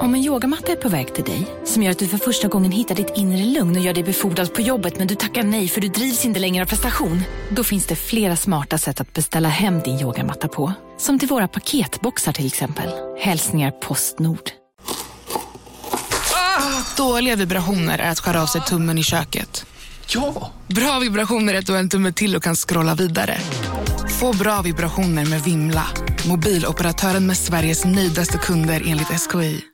Om en yogamatta är på väg till dig, som gör att du för första gången hittar ditt inre lugn och gör dig befordrad på jobbet men du tackar nej för du drivs inte längre av prestation. Då finns det flera smarta sätt att beställa hem din yogamatta på. Som till våra paketboxar till exempel. Hälsningar Postnord. Dåliga vibrationer är att skära av sig tummen i köket. Ja! Bra vibrationer är att du har en tumme till och kan scrolla vidare. Få bra vibrationer med Vimla. Mobiloperatören med Sveriges nöjdaste kunder enligt SKI.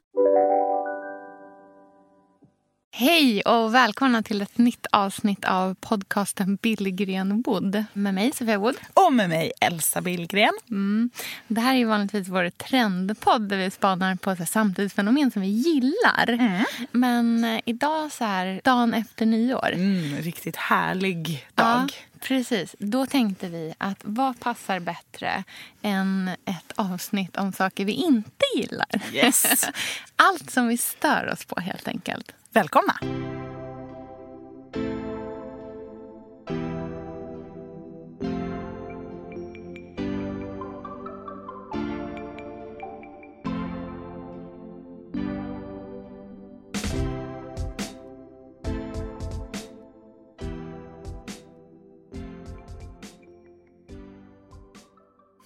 Hej och välkomna till ett nytt avsnitt av podcasten Billgren Wood. Med mig Sofia Wood. Och med mig Elsa Billgren. Mm. Det här är vanligtvis vår trendpodd där vi spanar på så här, samtidsfenomen som vi gillar. Mm. Men eh, idag så här, dagen efter nyår. Mm, riktigt härlig dag. Ja, precis. Då tänkte vi att vad passar bättre än ett avsnitt om saker vi inte gillar? Yes. Allt som vi stör oss på helt enkelt. Välkomna!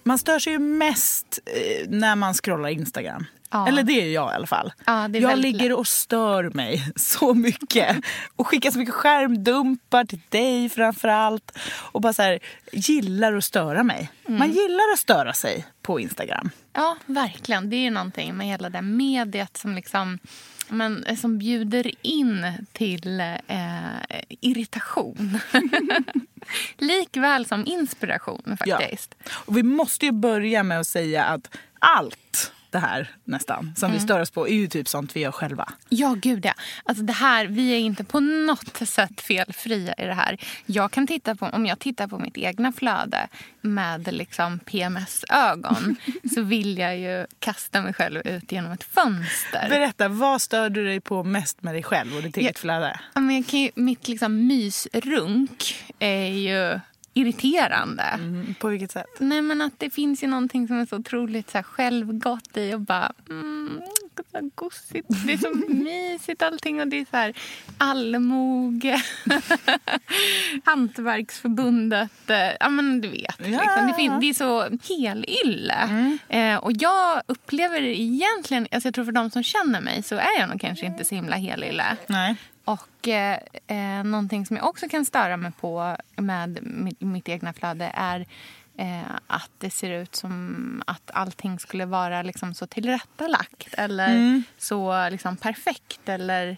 Man stör sig ju mest eh, när man scrollar Instagram. Ja. Eller det är jag i alla fall. Ja, jag ligger lätt. och stör mig så mycket. Och skickar så mycket skärmdumpar till dig framför allt. Och bara så här, gillar att störa mig. Mm. Man gillar att störa sig på Instagram. Ja, verkligen. Det är ju någonting med hela det mediet som liksom men, eh, som bjuder in till eh, irritation. Likväl som inspiration faktiskt. Och vi måste ju börja med att säga att allt det här nästan som Mm. vi stör oss på är ju typ sånt vi gör själva. Ja, gud ja. Alltså det här, vi är inte på något sätt felfria i det här. Jag kan titta på, om jag tittar på mitt egna flöde med liksom PMS-ögon så vill jag ju kasta mig själv ut genom ett fönster. Berätta, vad stör du dig på mest med dig själv och ditt eget flöde? Ja, men jag kan ju, mitt liksom mysrunk är ju irriterande. Mm, på vilket sätt? Nej men att det finns ju någonting som är så otroligt så här, självgott i och bara mm, så gosigt. Det är så mysigt allting och det är så här allmoge. Hantverksförbundet. eh, Ja men du vet. Ja. Liksom. Det, fin- det är så helylle. Eh, och jag upplever egentligen, alltså jag tror för de som känner mig så är jag nog kanske inte så himla helylle. Nej. Och eh, eh, någonting som jag också kan störa mig på med mitt, mitt egna flöde är eh, att det ser ut som att allting skulle vara liksom så tillrättalagt eller så liksom perfekt. Eller,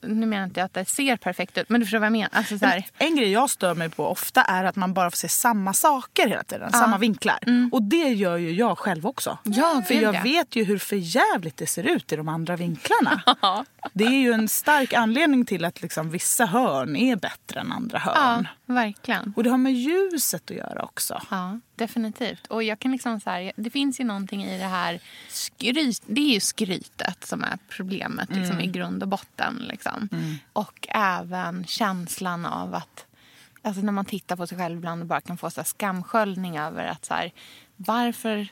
nu menar inte jag att det ser perfekt ut, men du förstår vad jag menar. Alltså, så här, En grej jag stör mig på ofta är att man bara får se samma saker hela tiden. Samma vinklar. Och det gör ju jag själv också. Mm. Ja, för jag ja. vet ju hur förjävligt det ser ut i de andra vinklarna. det är ju en stark anledning till att liksom vissa hörn är bättre än andra ja, hörn. Verkligen. Och det har med ljuset att göra också. Ja, definitivt. Och jag kan liksom så här, det finns ju någonting i det här skryt, det är ju skrytet som är problemet liksom, i grund och botten. Liksom. Och även känslan av att alltså, när man tittar på sig själv ibland och bara kan få så skamsköljning över att så här, varför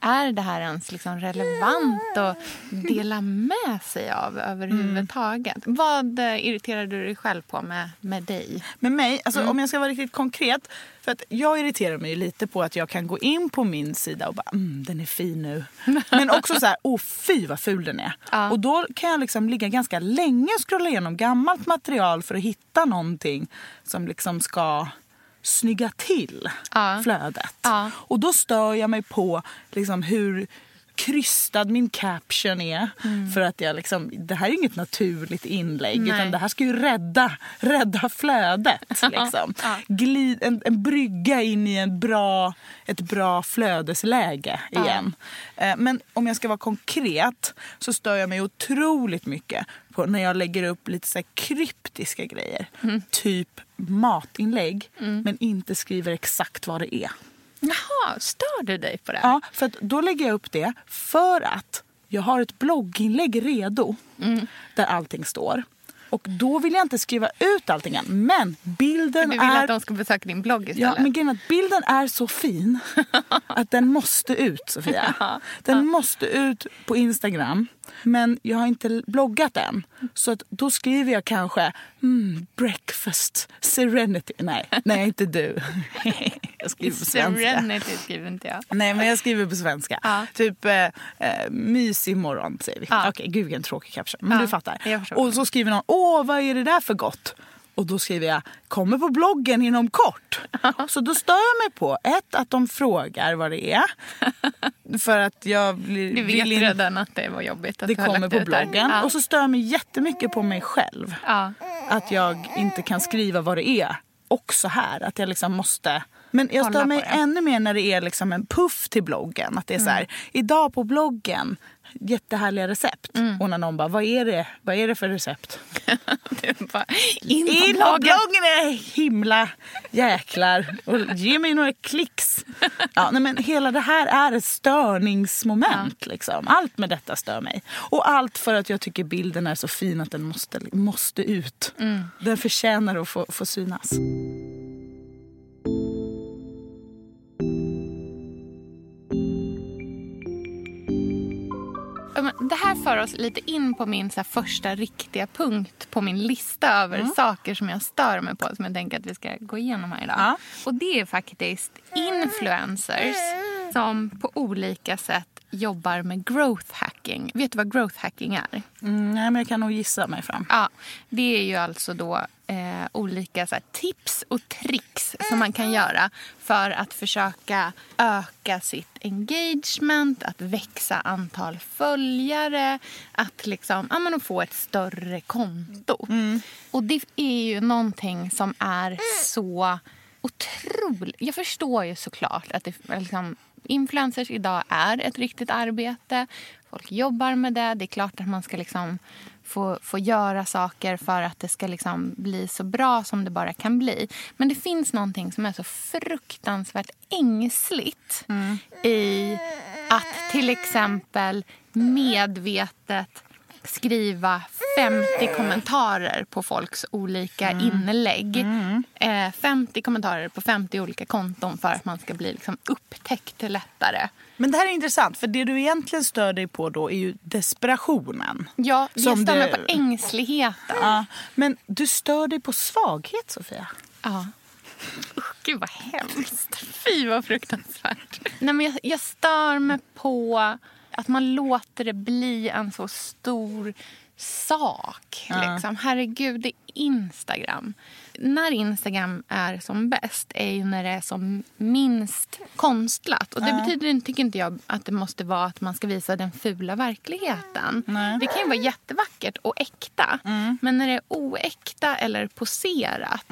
är det här ens liksom relevant att dela med sig av överhuvudtaget? Vad eh, irriterar du dig själv på med, med dig? Med mig, alltså, om jag ska vara riktigt konkret. För att jag irriterar mig lite på att jag kan gå in på min sida och bara mm, den är fin nu. Men också så här, åh fy vad ful den är. Ja. Och då kan jag liksom ligga ganska länge och scrolla igenom gammalt material för att hitta någonting som liksom ska snygga till flödet. Och då stör jag mig på liksom hur krystad min caption är. Mm. För att jag liksom, det här är inget naturligt inlägg Nej. utan det här ska ju rädda, rädda flödet. Liksom. Ja. Glid, en, en brygga in i en bra, ett bra flödesläge igen. Eh, Men om jag ska vara konkret så stör jag mig otroligt mycket på när jag lägger upp lite så kryptiska grejer. Mm. Typ matinlägg men inte skriver exakt vad det är. Jaha, stör du dig på det? Ja, för då lägger jag upp det för att jag har ett blogginlägg redo Mm. där allting står. Och då vill jag inte skriva ut allting än. Men bilden Du vill är... att de ska besöka din blogg Ja, istället? men grejen är att bilden är så fin att den måste ut, Sofia. Den måste ut på Instagram. Men jag har inte bloggat än. Så att då skriver jag kanske mm, breakfast serenity. Nej, nej inte du. jag skriver på svenska. Serenity skriver inte jag. Nej, men jag skriver på svenska. Ja. Typ eh, eh, mysig morgon säger vi. Ja. Okej, gud vilken tråkig caption. Men Ja, du fattar. Och så skriver någon, åh vad är det där för gott? Och då skriver jag, kommer på bloggen inom kort. Så då stör jag mig på, ett, att de frågar vad det är. För att jag blir, Du vet vill redan att det var jobbigt att det kommer på bloggen. Ja. Och så stör jag mig jättemycket på mig själv. ja. Att jag inte kan skriva vad det är. Också här, att jag liksom måste... Men jag stör mig. Mm. ännu mer när det är liksom en puff till bloggen. Att det är så här, idag på bloggen, jättehärliga recept. Mm. Och när någon bara, vad är det, vad är det för recept? Bara in på In bloggen. bloggen är himla jäklar. Och ge mig några klicks. Ja, nej, men hela det här är ett störningsmoment. Liksom. Allt med detta stör mig. Och allt för att jag tycker bilden är så fin att den måste, måste ut. Mm. Den förtjänar att få, få synas. Det här för oss lite in på min så första riktiga punkt på min lista över Mm. saker som jag stör mig på som jag tänker att vi ska gå igenom här idag. Ja. Och det är faktiskt influencers som på olika sätt jobbar med growth hacking. Vet du vad growth hacking är? Mm, nej, men jag kan nog gissa mig fram. Ja, det är ju alltså då eh, olika här, tips och tricks som man kan göra för att försöka öka sitt engagement, att växa antal följare, att liksom, ja, men få ett större konto. Och det är ju någonting som är så otroligt... Jag förstår ju såklart att det, liksom, influencers idag är ett riktigt arbete. Folk jobbar med det. Det är klart att man ska liksom få, få göra saker för att det ska liksom bli så bra som det bara kan bli. Men det finns någonting som är så fruktansvärt ängsligt i att till exempel medvetet skriva 50 kommentarer på folks olika inlägg. Eh, 50 kommentarer på 50 olika konton för att man ska bli liksom upptäckt lättare. Men det här är intressant, för det du egentligen stör dig på då är ju desperationen. Ja, jag mig det- på ängsligheten. Ja, men du stör dig på svaghet, Sofia. Ja. Usch, gud vad hemskt. Fy vad fruktansvärt. Nej, men jag, jag stör mig på att man låter det bli en så stor sak. Liksom. Herregud, det Instagram. När Instagram är som bäst är ju när det är som minst konstlat. Och det betyder tycker inte jag att det måste vara att man ska visa den fula verkligheten. Det kan ju vara jättevackert och äkta. Men när det är oäkta eller poserat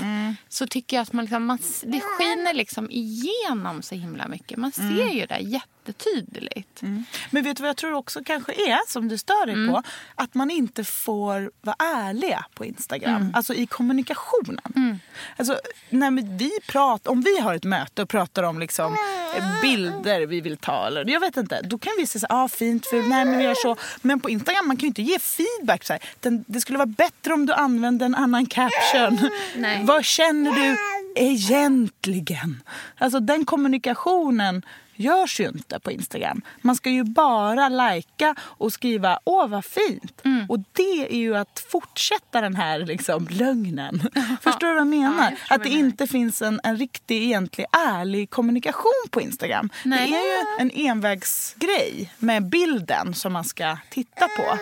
så tycker jag att man, liksom, man det skiner liksom igenom så himla mycket. Man ser ju det jättetydligt. Men vet du vad jag tror också kanske är, som du stör dig Mm. på? Att man inte får vara ärliga på Instagram. Mm. Alltså i kommunikationen. Alltså, när vi pratar, om vi har ett möte och pratar om liksom, eh, bilder vi vill ta. Eller, jag vet inte. Då kan vi säga så här, ah, fint, fult, nej men vi gör så. Men på Instagram man kan ju inte ge feedback. Så här. Den, det skulle vara bättre om du använde en annan caption. Nej. Vad känner du egentligen? Alltså den kommunikationen görs ju inte på Instagram. Man ska ju bara lajka och skriva åh vad fint. Mm. Och det är ju att fortsätta den här liksom, lögnen. Förstår du vad jag menar? Ja, jag att det inte finns en, en riktig, egentlig, ärlig kommunikation på Instagram. Nej. Det är ju en envägsgrej med bilden som man ska titta på.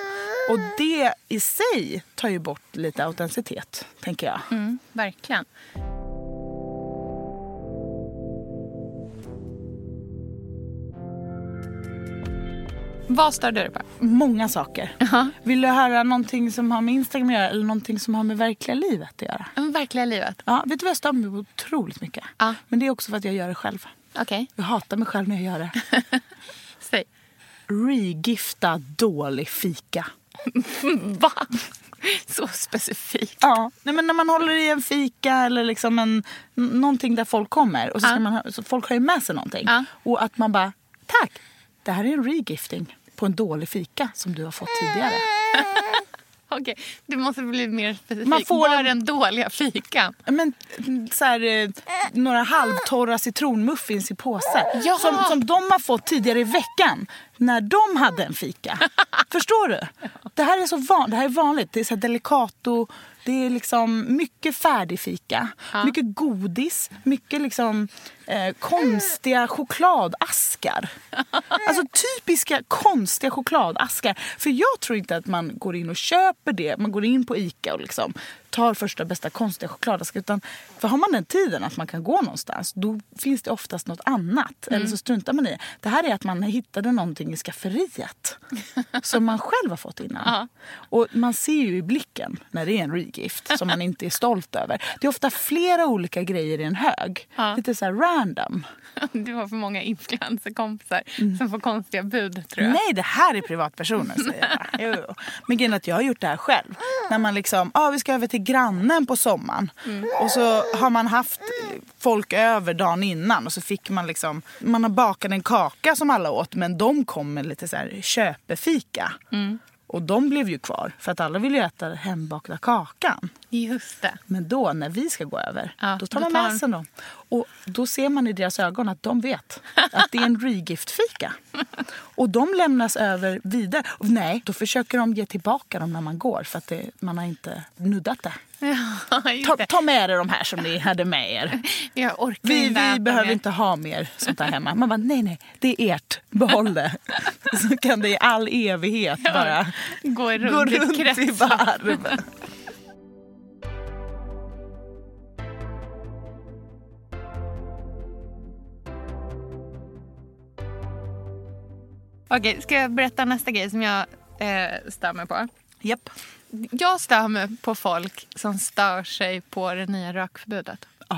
Och det i sig tar ju bort lite autenticitet, tänker jag. Mm, verkligen. Vad stör du dig på? Många saker. Vill du höra någonting som har med Instagram att göra eller någonting som har med verkliga livet att göra? Men verkliga livet. Ja, vet du vad jag stör mig på otroligt mycket? Ja. Men det är också för att jag gör det själv. Okej, Jag hatar mig själv när jag gör det. säg. Regifta dålig fika. Va? Så specifikt. Ja, nej, men när man håller i en fika eller liksom en, någonting där folk kommer. Och så ska Ja. man så folk har ju med sig någonting. Och att man bara, tack, det här är en regifting på en dålig fika som du har fått tidigare. Okej, du måste bli mer specifik. Man får Var en- den dåliga fikan? Men så här, eh, några halvtorra citronmuffins i påse. Som, som de har fått tidigare i veckan när de hade en fika. Förstår du? Det här är så van, det här är vanligt. Det är så delicato, det är liksom mycket färdig fika. Mycket godis, mycket liksom eh, konstiga chokladaskar. Alltså typiska konstiga chokladaskar. För jag tror inte att man går in och köper det. Man går in på Ica och liksom tar första bästa konstiga chokladaskar. Utan, för har man den tiden att man kan gå någonstans då finns det oftast något annat. Eller så struntar man i det. Det här är att man hittade någonting i skafferiet. som man själv har fått innan. Och man ser ju i blicken när det är en regift som man inte är stolt över. Det är ofta flera olika grejer i en hög. Ja. Lite så här random. Du har för många influencerkompisar som får konstiga bud tror jag. Nej, det här är privatpersoner säger jag. Men grejen att jag har gjort det här själv. När man liksom, ah, vi ska över till grannen på sommaren. Och så har man haft folk över dagen innan och så fick man liksom, man har bakat en kaka som alla åt men de kom med lite så här köpefika. Och de blev ju kvar för att alla vill ju äta hembakta kakan. Just det. Men då när vi ska gå över, Ja, då tar man med sig dem. Och då ser man i deras ögon att de vet att det är en regift-fika. Och de lämnas över vidare. Och nej, då försöker de ge tillbaka dem när man går för att det, man har inte nuddat det. Ja, Ta, ta med er de här som ni hade med er. Vi, vi behöver inte ha mer sånt här hemma. Man bara, nej, nej, det är ert. Behåll det. Så kan det i all evighet bara gå runt, gå runt i varv. Okej, ska jag berätta nästa grej som jag eh, stör mig på? Japp. Jag stör mig på folk som stör sig på det nya rökförbudet. Ah.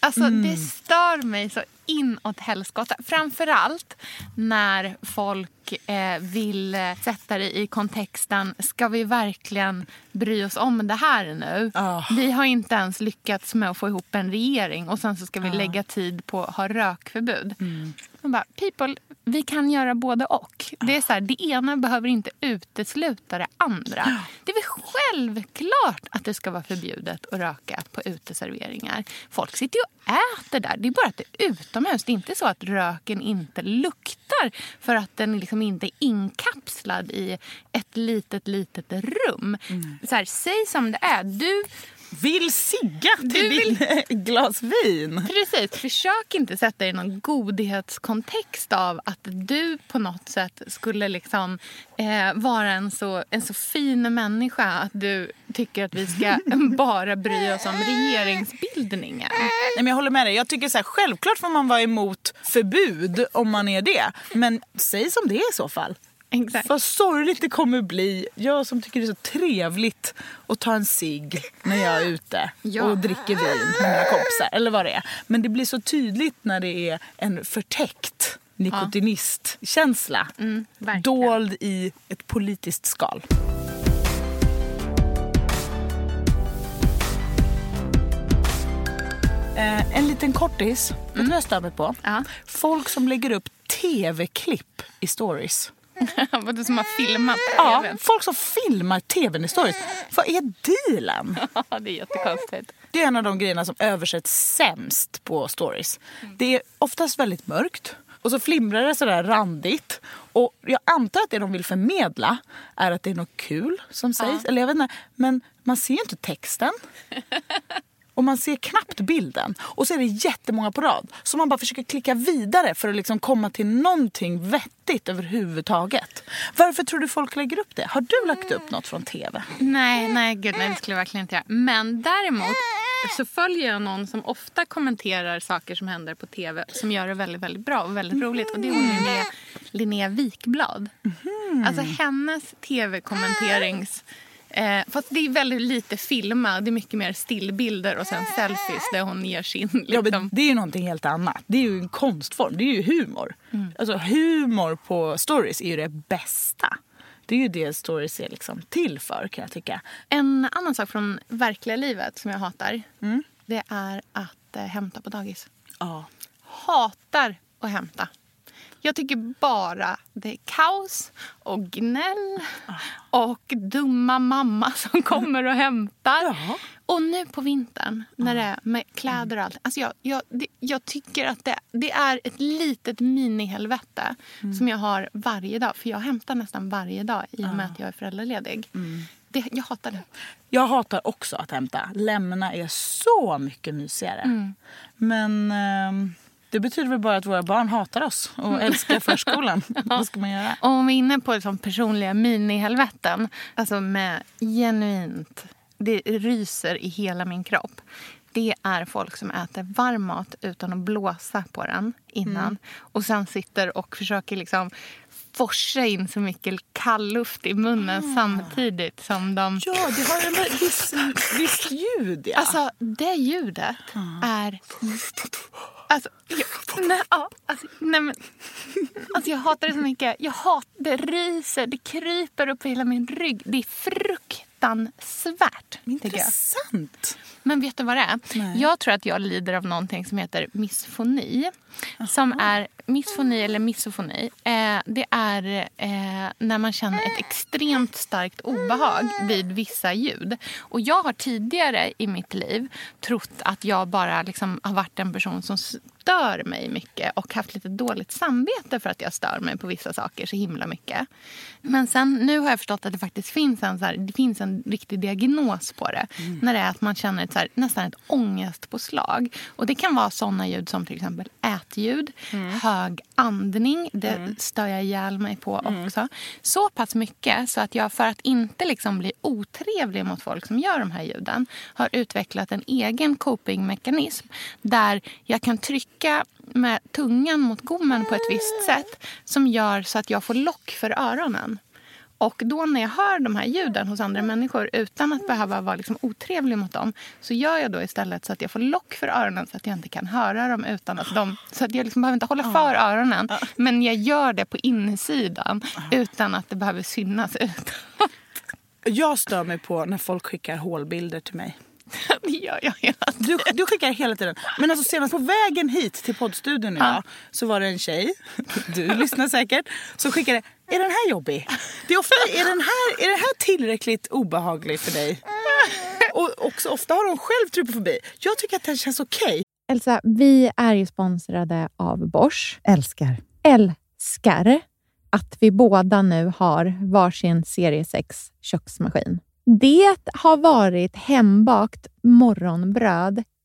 Alltså Mm. det stör mig så inåt helskotta. Framförallt när folk eh, vill eh, sätta det i kontexten. Ska vi verkligen bry oss om det här nu? Ah. Vi har inte ens lyckats med att få ihop en regering och sen så ska vi lägga tid på att ha rökförbud. Mm. Man bara, people, vi kan göra både och. Det är så här, det ena behöver inte utesluta det andra. Det är väl självklart att det ska vara förbjudet att röka på uteserveringar. Folk sitter ju och äter där. Det är bara att det är utomhus. Det är inte så att röken inte luktar för att den liksom inte är inkapslad i ett litet, litet rum. Så här, säg som det är. Du Vill sigga till Du vill- din glas vin. Precis. Försök inte sätta dig i någon godhetskontext av att du på något sätt skulle liksom, eh, vara en så, en så fin människa att du tycker att vi ska bara bry oss om regeringsbildningen. Nej, men jag håller med dig. Jag tycker så här, självklart får man vara emot förbud om man är det. Men säg som det är i så fall. Exakt. Vad sorgligt det kommer bli. Jag som tycker det är så trevligt att ta en cigg när jag är ute Ja. och dricker vin med mina kompisar. Eller vad det är. Men det blir så tydligt när det är en förtäckt nikotinistkänsla. Mm, verkligen. dold i ett politiskt skal. Eh, en liten kortis. Vet du vad jag stör mig på? Ja. Folk som lägger upp tv-klipp i stories. Vad du som har filmat Ja, folk som filmar tvn i stories. Vad är dealen? Ja, det är jättekonstigt. Det är en av de grejerna som översätts sämst på stories. Det är oftast väldigt mörkt och så flimrar det sådär randigt. Och jag antar att det de vill förmedla är att det är något kul som sägs. Eller jag vet inte, men man ser ju inte texten. Och man ser knappt bilden. Och så är det jättemånga på rad. Så man bara försöker klicka vidare för att liksom komma till någonting vettigt överhuvudtaget. Varför tror du folk lägger upp det? Har du lagt upp något från tv? Nej, nej, gud, nej, det skulle jag verkligen inte göra. Men däremot så följer jag någon som ofta kommenterar saker som händer på tv som gör det väldigt, väldigt bra och väldigt roligt. Och det är hon Linnea, Linnea Wikblad. Alltså hennes tv-kommenterings... Eh, fast det är väldigt lite filma, det är mycket mer stillbilder och sen selfies där hon ger sin... Ja, Liksom, men det är ju någonting helt annat. Det är ju en konstform. Det är ju humor. Alltså humor på stories är ju det bästa. Det är ju det stories är liksom till för kan jag tycka. En annan sak från verkliga livet som jag hatar, det är att eh, hämta på dagis. Ja. hatar att hämta. Jag tycker bara det är kaos och gnäll och dumma mamma som kommer och hämtar. Och nu på vintern när det är med kläder och allt. Alltså jag, jag, det, jag tycker att det, det är ett litet minihelvete som jag har varje dag. För jag hämtar nästan varje dag i och med att jag är föräldraledig. Det, jag hatar det. Jag hatar också att hämta. Lämna är så mycket mysigare. Men ehm, det betyder väl bara att våra barn hatar oss och älskar förskolan. Vad ska man göra? Och om vi är inne på liksom personliga minihelveten, alltså med genuint, det ryser i hela min kropp. Det är folk som äter varm mat utan att blåsa på den innan. Och sen sitter och försöker liksom forsa in så mycket kallluft i munnen samtidigt som de... Ja, det har en viss, visst ljud. Ja. Alltså, det ljudet är... Alltså, jag, nej, ja, alltså, nej, men, alltså, jag hatar det så mycket. Jag hat, det ryser, det kryper upp i hela min rygg. Det är fruktansvärt. jag. Intressant. Men vet du vad det är? Nej. Jag tror att jag lider av någonting som heter misfoni. Som är misfoni eller misofoni. Eh, det är eh, när man känner ett extremt starkt obehag vid vissa ljud. Och jag har tidigare i mitt liv trott att jag bara liksom har varit en person som stör mig mycket och haft lite dåligt samvete för att jag stör mig på vissa saker så himla mycket. Men sen nu har jag förstått att det faktiskt finns en, så här, det finns en riktig diagnos på det. När det är att man känner ett, här, nästan ett ångestpåslag. Och det kan vara såna ljud som till exempel ätljud, hög andning. Det stör jag ihjäl mig på också. Så pass mycket så att jag för att inte liksom bli otrevlig mot folk som gör de här ljuden har utvecklat en egen copingmekanism där jag kan trycka med tungan mot gommen på ett visst sätt som gör så att jag får lock för öronen. Och då när jag hör de här ljuden hos andra människor utan att behöva vara liksom otrevlig mot dem så gör jag då istället så att jag får lock för öronen så att jag inte kan höra dem utan att de... Så att jag liksom behöver inte hålla för öronen. Men jag gör det på insidan utan att det behöver synas ut. Jag stör mig på när folk skickar hålbilder till mig. det gör jag hela tiden. Du, du skickar hela tiden. Men alltså senast på vägen hit till poddstudion idag så var det en tjej, du lyssnar säkert, som skickade Är den här jobbig? Det är, ofta, är, den här, är den här tillräckligt obehaglig för dig? Och också ofta har hon själv trypofobi. Jag tycker att den känns okej. Elsa, vi är ju sponsrade av Bosch. Älskar. Älskar att vi båda nu har varsin serie 6 köksmaskin. Det har varit hembakt morgonbröd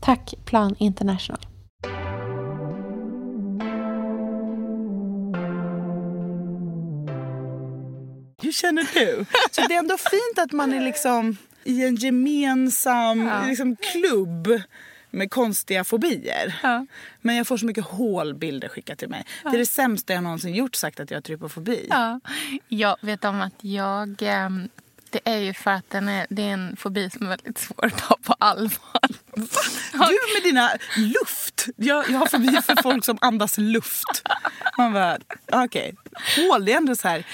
Tack Plan International. Hur känner du? Så det är ändå fint att man är liksom i en gemensam liksom, klubb med konstiga fobier. Ja. Men jag får så mycket hålbilder skickat till mig. Det är det sämsta jag någonsin gjort sagt att jag har trypofobi. Ja. Jag vet om att jag... Det är ju för att den är, det är en fobi som är väldigt svår att ta på allvar. Du med dina luft. Jag, jag har fobi för folk som andas luft. Man bara, okej. Hål, det är ändå så här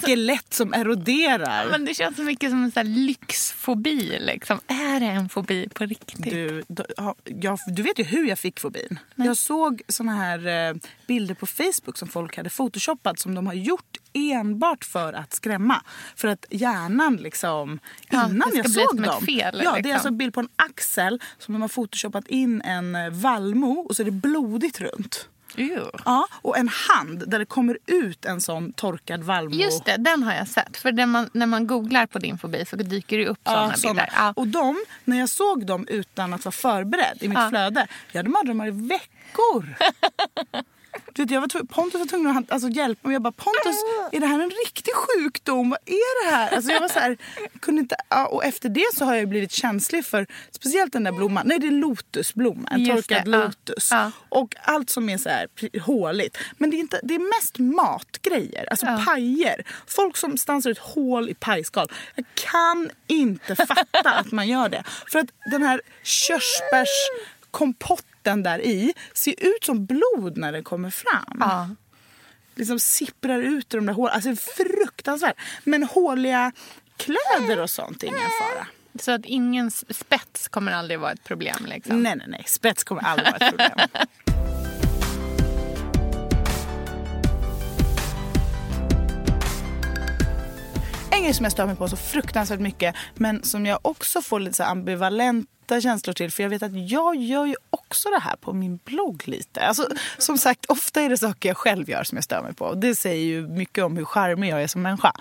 så- skelett som eroderar. Men det känns så mycket som en här lyxfobi. Liksom. Är det en fobi på riktigt? Du, du, ja, du vet ju hur jag fick fobin. Jag såg såna här eh, bilder på Facebook som folk hade photoshoppat som de har gjort enbart för att skrämma. För att hjärnan liksom, Ja, innan jag såg dem. fel, ja, det är liksom. alltså en bild på en axel som de har photoshoppat in en eh, vallmo och så är det blodigt runt. Ew. Ja, och en hand där det kommer ut en sån torkad vallmo. Just det, den har jag sett. För när man, när man googlar på din fobi så dyker det upp sådana Ja, såna. bilder. Ja. Och de, när jag såg dem utan att vara förberedd i mitt Ja. flöde, jag hade mardrömmar i veckor. Du vet, jag var tvungen, Pontus var tvungen att alltså, hjälpa mig. Jag bara, Pontus, är det här en riktig sjukdom? Vad är det här? Alltså, jag var så här, kunde inte, och efter det så har jag blivit känslig för speciellt den där blomman. Nej, det är lotusblomma. En Just torkad det, lotus. Ja. Och allt som är så här håligt. Men det är, inte, det är mest matgrejer, alltså Ja. pajer. Folk som stansar ut hål i pajskal. Jag kan inte fatta att man gör det. För att den här körsbärskompotten där i ser ut som blod när den kommer fram. Ja. Liksom sipprar ut ur de där hålen. Alltså fruktansvärt. Men håliga kläder och sånt är ingen fara. Så att ingen spets kommer aldrig vara ett problem. Liksom. Nej, nej, nej. Spets kommer aldrig vara ett problem. En grej som jag stör mig på så fruktansvärt mycket men som jag också får lite så ambivalenta känslor till för jag vet att jag gör ju också det här på min blogg lite. Alltså, som sagt, ofta är det saker jag själv gör som jag stör mig på. Det säger ju mycket om hur charmig jag är som människa.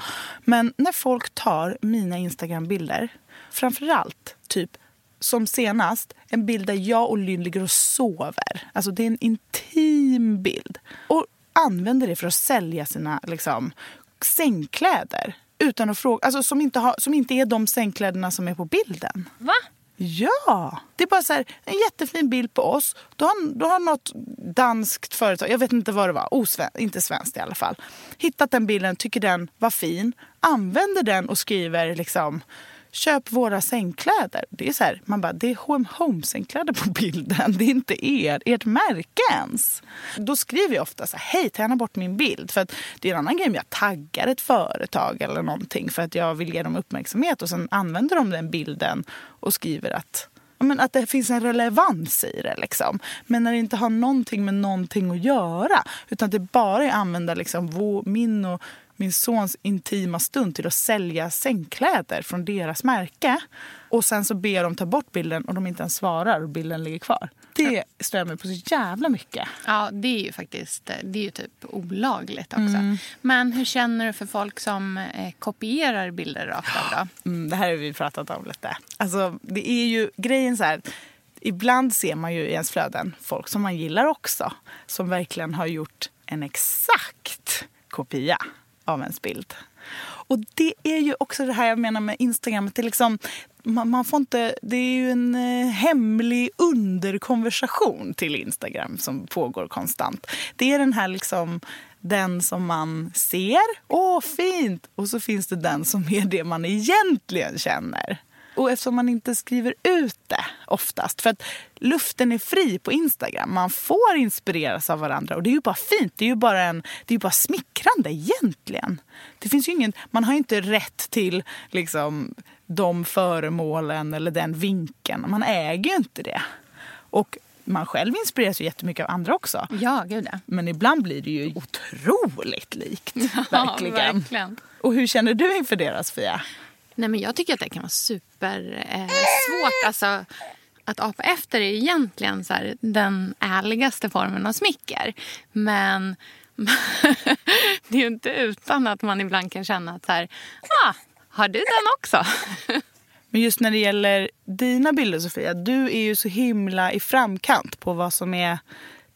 Men när folk tar mina Instagram-bilder, framförallt typ som senast, en bild där jag och Lynn ligger och sover. Alltså det är en intim bild. Och använder det för att sälja sina liksom, sängkläder. Utan att fråga, alltså som inte, har, som inte är de sängkläderna som är på bilden. Va? Ja! Det är bara så här, en jättefin bild på oss. Då har, då har något danskt företag, jag vet inte vad det var, osven, inte svenskt i alla fall, hittat den bilden, tycker den var fin, använder den och skriver liksom Köp våra sängkläder. Det är så här, man bara, det är H&M Home-sängkläder på bilden. Det är inte er, ert märke ens. Då skriver jag ofta så här, hej ta gärna bort min bild. För att det är en annan grej om jag taggar ett företag eller någonting för att jag vill ge dem uppmärksamhet och sen använder de den bilden och skriver att men att det finns en relevans i det. Liksom. Men när det inte har någonting med någonting att göra utan att det bara är att använda liksom, vår, min och min sons intima stund till att sälja sängkläder från deras märke. Och sen så ber de ta bort bilden och de inte ens svarar och bilden ligger kvar. Det stör mig på så jävla mycket. Ja, det är ju faktiskt det är ju typ olagligt också. Mm. Men hur känner du för folk som eh, kopierar bilder rakt av då? Mm, det här har vi pratat om lite. Alltså, det är ju grejen så här. Ibland ser man ju i ens flöden folk som man gillar också. Som verkligen har gjort en exakt kopia av ens bild. Och det är ju också det här jag menar med Instagram. Att det, är liksom, man, man får inte, det är ju en eh, hemlig underkonversation till Instagram som pågår konstant. Det är den här liksom den som man ser, åh fint! Och så finns det den som är det man egentligen känner. Och eftersom man inte skriver ut det oftast, för att luften är fri på Instagram, man får inspireras av varandra och det är ju bara fint, det är ju bara, en, det är ju bara smickrande egentligen. Det finns ingen, man har ju inte rätt till liksom, de föremålen eller den vinkeln, man äger ju inte det. Och man själv inspireras ju jättemycket av andra också. Ja, gud ja. Men ibland blir det ju otroligt likt. verkligen. Ja, verkligen. Och hur känner du inför det Sofia? Nej, men jag tycker att det kan vara supersvårt. eh. Alltså, att apa efter är egentligen så här, den ärligaste formen av smicker. Men det är ju inte utan att man ibland kan känna att så här, ah, har du den också? Men just när det gäller dina bilder Sofia, du är ju så himla i framkant på vad som är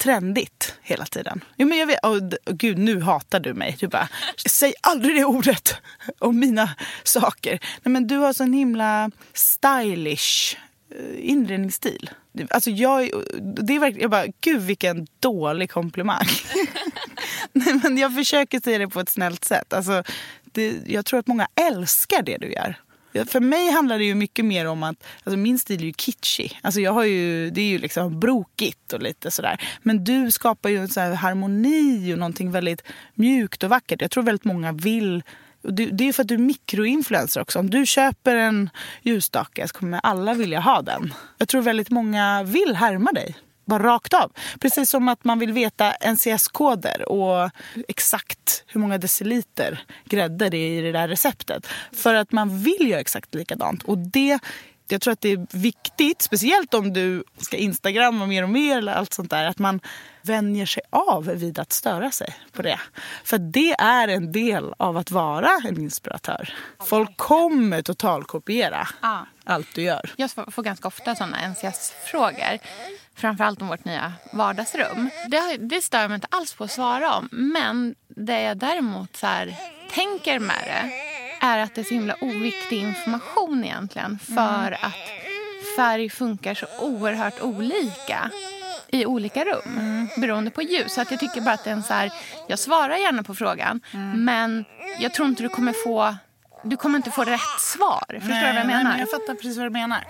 trendigt hela tiden. Jo, men jag vet, oh, gud, nu hatar du mig. Du bara, säg aldrig det ordet om mina saker. Nej, men du har sån himla stylish eh, inredningsstil. Alltså jag, det är verkligen, jag bara, gud vilken dålig komplimang. Nej, men jag försöker säga det på ett snällt sätt. Alltså, det, jag tror att många älskar det du gör. För mig handlar det ju mycket mer om att alltså min stil är ju kitschig. Alltså jag har ju, det är ju liksom brokigt och lite sådär. Men du skapar ju en sån här harmoni och någonting väldigt mjukt och vackert. Jag tror väldigt många vill och det, det är ju för att du är mikroinfluencer också. Om du köper en ljusstake så kommer alla vilja ha den. Jag tror väldigt många vill härma dig. Bara rakt av. Precis som att man vill veta NCS-koder och exakt hur många deciliter grädde det är i det där receptet. För att man vill göra exakt likadant. Och det jag tror att det är viktigt, speciellt om du ska instagramma mer och mer eller allt sånt där, att man vänjer sig av vid att störa sig på det. För det är en del av att vara en inspiratör. Folk kommer totalkopiera Ja. allt du gör. Jag får ganska ofta såna NCS-frågor. Framförallt om vårt nya vardagsrum. Det, det stör jag mig inte alls på att svara om. Men det jag däremot så här, tänker med det är att det är så himla oviktig information egentligen. För att färg funkar så oerhört olika i olika rum beroende på ljus. Så att jag tycker bara att det är en så här, jag svarar gärna på frågan men jag tror inte du kommer få du kommer inte få rätt svar. Förstår du vad jag Nej, menar? men jag fattar precis vad du menar.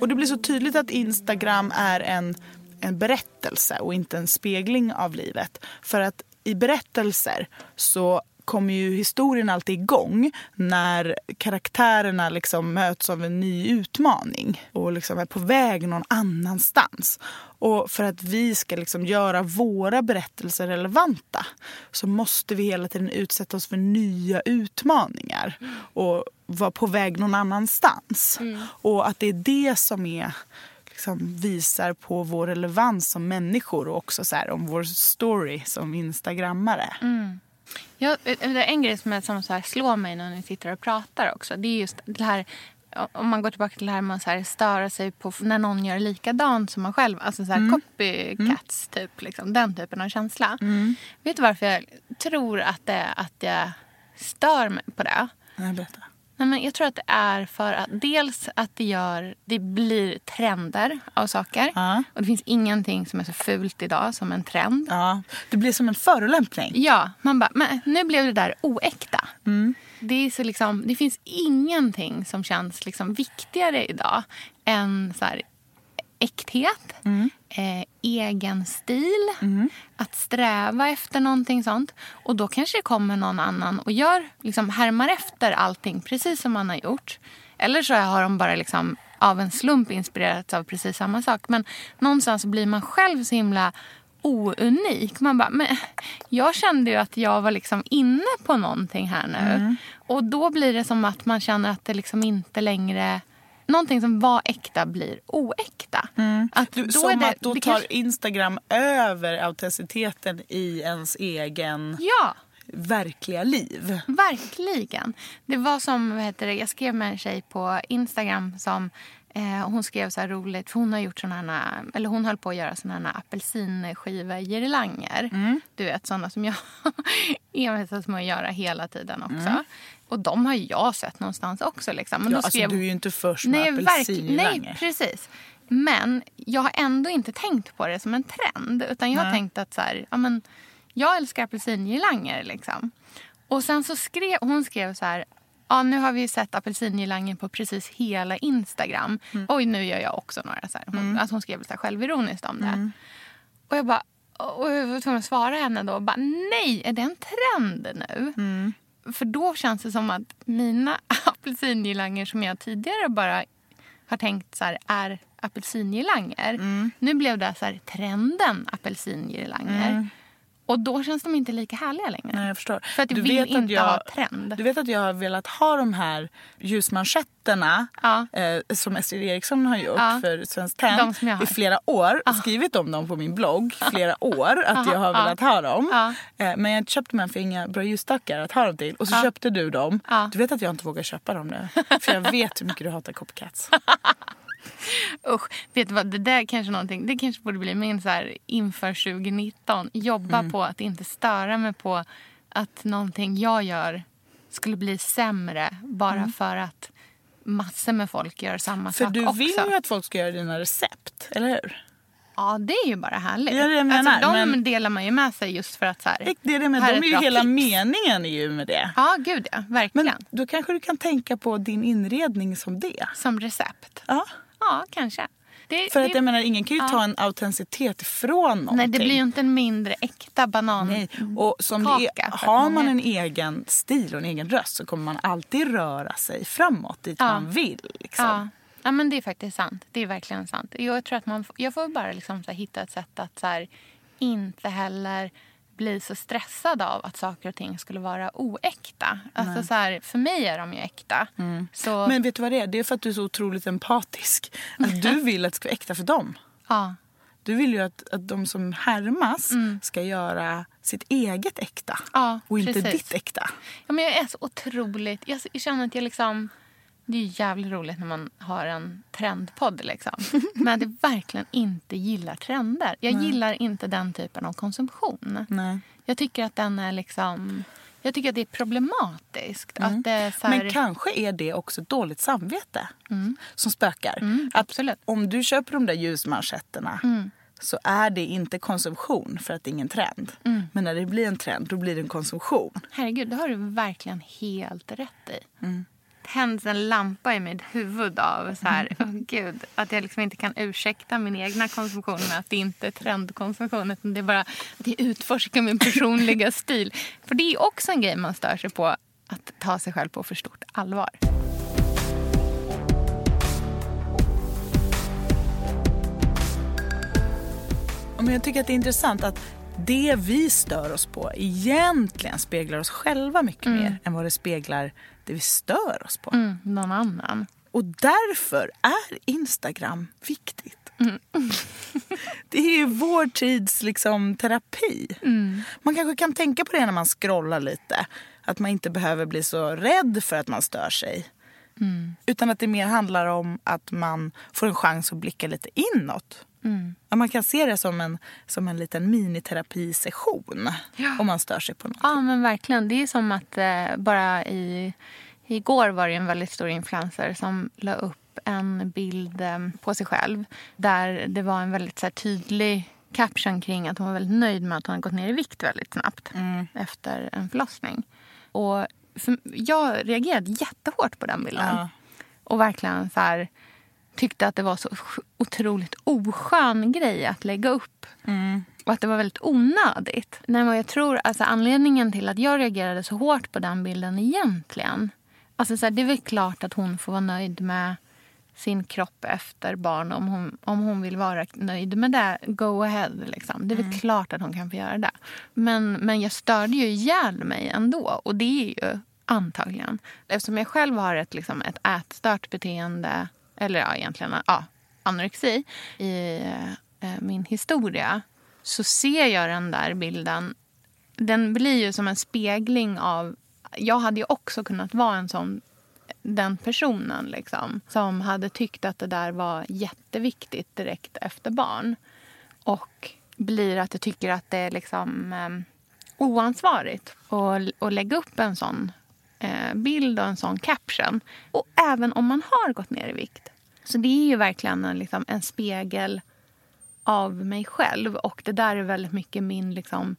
Och det blir så tydligt att Instagram är en, en berättelse och inte en spegling av livet. För att i berättelser så kommer ju historien alltid igång när karaktärerna liksom möts av en ny utmaning och liksom är på väg någon annanstans. Och för att vi ska liksom göra våra berättelser relevanta så måste vi hela tiden utsätta oss för nya utmaningar och vara på väg någon annanstans. Och att det är det som är liksom visar på vår relevans som människor och också så här, om vår story som instagrammare. Ja, en grej som, är, som så här slår mig när ni sitter och pratar också. Det är just det här, om man går tillbaka till det här med att störa sig på när någon gör likadant som man själv. Alltså så här copycats, typ. Liksom, den typen av känsla. Vet du varför jag tror att, det, att jag stör mig på det? Nej, berätta. Nej, men jag tror att det är för att dels att det, gör, det blir trender av saker. Ja. Och det finns ingenting som är så fult idag som en trend. Ja, det blir som en förolämpning. Ja, man bara, men nu blev det där oäkta. Det, är så liksom, det finns ingenting som känns liksom viktigare idag än så här, äkthet, eh, egen stil, att sträva efter någonting sånt. Och då kanske det kommer någon annan och gör, liksom, härmar efter allting precis som man har gjort. Eller så har de bara liksom, av en slump inspirerats av precis samma sak. Men någonstans blir man själv så himla ounik. Man bara, men jag kände ju att jag var liksom inne på någonting här nu. Och då blir det som att man känner att det liksom inte längre... Någonting som var äkta blir oäkta. Att Du, då som det, att då tar kanske- Instagram över autenticiteten i ens egen Ja, verkliga liv. verkligen. Det var som, vad heter det, jag skrev med en tjej på Instagram som eh, hon skrev så här roligt, för hon har gjort såna eller hon höll på att göra såna här apelsinskiva-girlanger. Du vet såna som jag envisas med att göra hela tiden också. Och de har jag sett någonstans också. Liksom. Men Ja, då alltså, skrev, du är ju inte först med apelsingirlanger. nej, precis. Men jag har ändå inte tänkt på det som en trend. Utan jag har tänkt att så här, ja, men, jag älskar apelsingirlanger. Liksom. Och sen så skrev hon skrev så här. Ja, nu har vi sett apelsingirlanger på precis hela Instagram. Oj, nu gör jag också några. Så här. Hon, att hon skrev här självironiskt om det. Och jag bara, och jag var tvungen att svara henne då. Och bara, Nej, är det en trend nu? För då känns det som att mina apelsingirlanger som jag tidigare bara har tänkt så här, är apelsingirlanger. Nu blev det så här, trenden apelsingirlanger. Och då känns de inte lika härliga längre. Nej, jag förstår. För att jag vill inte ha trend. Du vet att jag har velat ha de här ljusmanschetterna Ja. eh, som Estrid Eriksson har gjort Ja. för Svenskt Tenn jag har. i flera år. Skrivit om dem på min blogg flera år. Att jag har Ja. velat ha dem. Eh, men jag har inte köpt dem än för inga bra ljusstackar att ha dem till. Och så köpte du dem. Du vet att jag inte vågar köpa dem nu. För jag vet hur mycket du hatar copycats. Usch, vet du vad, det där kanske någonting, det kanske borde bli min så här inför 2019. Jobba Mm. på att inte störa mig på att någonting jag gör skulle bli sämre bara för att massor med folk gör samma Mm. För sak du också. vill ju att folk ska göra dina recept, eller hur? Ja, det är ju bara härligt. Ja, det det jag menar, alltså, de men- delar man ju med sig just för att så här, Det är det med, här de är ju hela tips. meningen är ju med det. Ja, gud ja. Verkligen. Men då kanske du kan tänka på din inredning som det. Som recept. Ja. Ja, kanske. Det, För det, att jag menar, ingen kan ju Ja. ta en autenticitet ifrån någonting. nej, det blir ju inte en mindre äkta banan. Nej. Och som kaka, är, har man en egen stil och en egen röst så kommer man alltid röra sig framåt dit Ja. man vill. Liksom. Ja. ja, men det är faktiskt sant. Det är verkligen sant. Jag tror att man, jag får bara liksom hitta ett sätt att så här, inte heller bli så stressad av att saker och ting skulle vara oäkta. Alltså så här, för mig är de ju äkta. Så, Men vet du vad det är? Det är för att du är så otroligt empatisk. Att du vill att det ska vara äkta för dem. ja, Du vill ju att, att de som härmas ska göra sitt eget äkta. Ja, och inte precis. ditt äkta. Ja, men jag är så otroligt... Jag, jag känner att jag liksom... Det är ju jävligt roligt när man har en trendpodd. Liksom. Men jag verkligen inte gillar trender. Jag gillar inte den typen av konsumtion. Nej. Jag tycker att den är liksom... Jag tycker att det är problematiskt. Att det är här, Men kanske är det också dåligt samvete som spökar. Mm, att absolut. om du köper de där ljusmanschetterna Mm. så är det inte konsumtion för att det är ingen trend. Mm. Men när det blir en trend då blir det en konsumtion. Herregud, det har du verkligen helt rätt i. Mm. Tänds en lampa i mitt huvud av så här, Mm. åh gud, att jag liksom inte kan ursäkta min egna konsumtion med att det inte är trendkonsumtion. Utan det är bara att jag utforskar min personliga stil. För det är också en grej man stör sig på, att ta sig själv på för stort allvar. Men jag tycker att det är intressant att det vi stör oss på egentligen speglar oss själva mycket mer än vad det speglar det vi stör oss på. Mm, någon annan. Och därför är Instagram viktigt. det är ju vår tids liksom, terapi. Man kanske kan tänka på det när man scrollar lite. Att man inte behöver bli så rädd för att man stör sig. Utan att det mer handlar om att man får en chans att blicka lite inåt. Ja, man kan se det som en, som en liten miniterapisession om man stör sig på något. Ja, men verkligen. Det är som att eh, bara i... Igår var det en väldigt stor influencer som la upp en bild eh, på sig själv där det var en väldigt så här, tydlig caption kring att hon var väldigt nöjd med att hon hade gått ner i vikt väldigt snabbt efter en förlossning. Och för, jag reagerade jättehårt på den bilden. Ja. Och verkligen så här, tyckte att det var så otroligt oskön grej att lägga upp. Och att det var väldigt onödigt. Nej, men jag tror alltså anledningen till att jag reagerade så hårt på den bilden egentligen. Alltså så här, det är väl klart att hon får vara nöjd med sin kropp efter barn. Om hon, om hon vill vara nöjd med det, go ahead. Liksom. Det är väl klart att hon kan få göra det. Men, men jag störde ju ihjäl mig ändå. Och det är ju antagligen. Eftersom jag själv har ett, liksom, ett ätstört beteende, eller ja, egentligen ja, anorexi, i eh, min historia så ser jag den där bilden. Den blir ju som en spegling av... Jag hade ju också kunnat vara en sån den personen liksom, som hade tyckt att det där var jätteviktigt direkt efter barn. Och blir att jag tycker att det är liksom eh, oansvarigt att, att lägga upp en sån bild och en sån caption. Och även om man har gått ner i vikt. Så det är ju verkligen en, liksom, en spegel av mig själv. Och det där är väldigt mycket min liksom,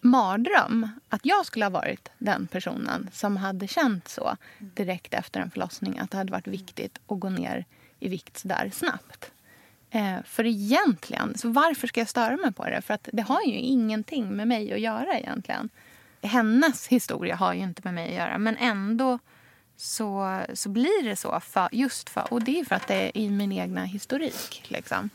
mardröm. Att jag skulle ha varit den personen som hade känt så direkt efter en förlossning. Att det hade varit viktigt att gå ner i vikt så där snabbt. Eh, för egentligen, så varför ska jag störa mig på det? För att det har ju ingenting med mig att göra egentligen. Hennes historia har ju inte med mig att göra. Men ändå så, så blir det så. För, just för, och det är för att det är i min egna historik. Liksom.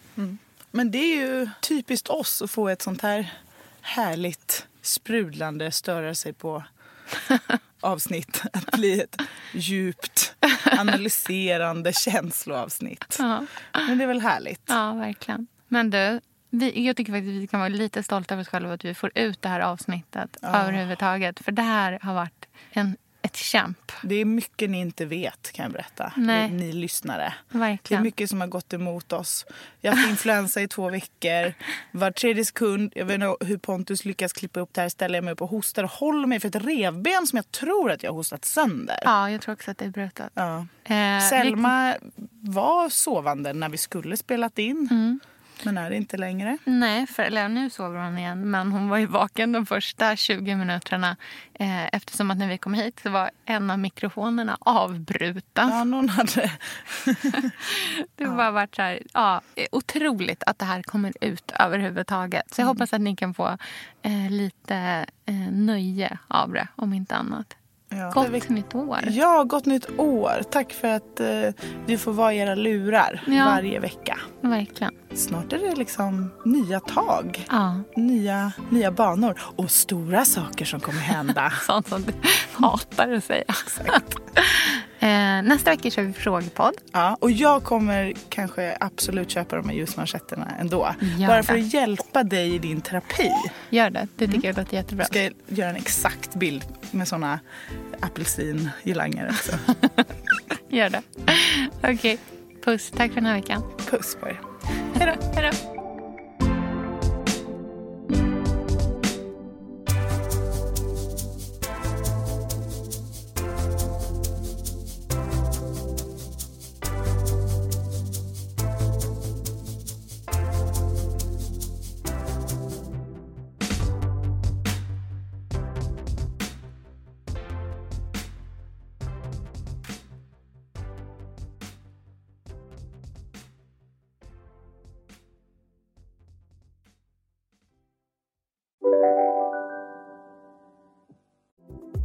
Men det är ju typiskt oss att få ett sånt här härligt sprudlande störa sig på avsnitt. Att bli ett djupt analyserande känsloavsnitt. Ja. Men det är väl härligt. Ja, verkligen. Men du, vi, jag tycker faktiskt att vi kan vara lite stolta över oss själva att vi får ut det här avsnittet överhuvudtaget. För det här har varit en, ett kämp. Det är mycket ni inte vet kan jag berätta. Ni, ni lyssnare. Det är Verkligen. mycket som har gått emot oss. Jag har haft influensa i två veckor. Var tredje sekund, jag vet inte hur Pontus lyckas klippa upp det här, ställer jag mig upp och hostar och håller mig för ett revben som jag tror att jag har hostat sönder. Ja, jag tror också att det är brutet. Ja. Eh, Selma var sovande när vi skulle spelat in. Mm. Men är det inte längre. Nej, för, eller nu sover hon igen. Men hon var ju vaken de första 20 minuterna. Eh, eftersom att när vi kom hit så var en av mikrofonerna avbruten. Ja, någon hade... Det har bara varit så här, ja, otroligt att det här kommer ut överhuvudtaget. Så jag hoppas att ni kan få eh, lite eh, nöje av det, om inte annat. Ja. Gott nytt år. Ja, gott nytt år. Tack för att eh, du får vara i era lurar Ja. varje vecka. Verkligen. Snart är det liksom nya tag, Ja. nya, nya banor och stora saker som kommer hända. Sånt som du hatar att säga. Eh, nästa vecka kör vi frågepodd. Ja, och jag kommer kanske absolut köpa de här ljusmanschetterna ändå. Gör Bara för att hjälpa dig i din terapi. Gör det. Det tycker jag låter jättebra. Ska jag göra en exakt bild med såna apelsingirlanger också. Gör det. Okej. Puss. Tack för den här veckan. Puss på er. Hej då.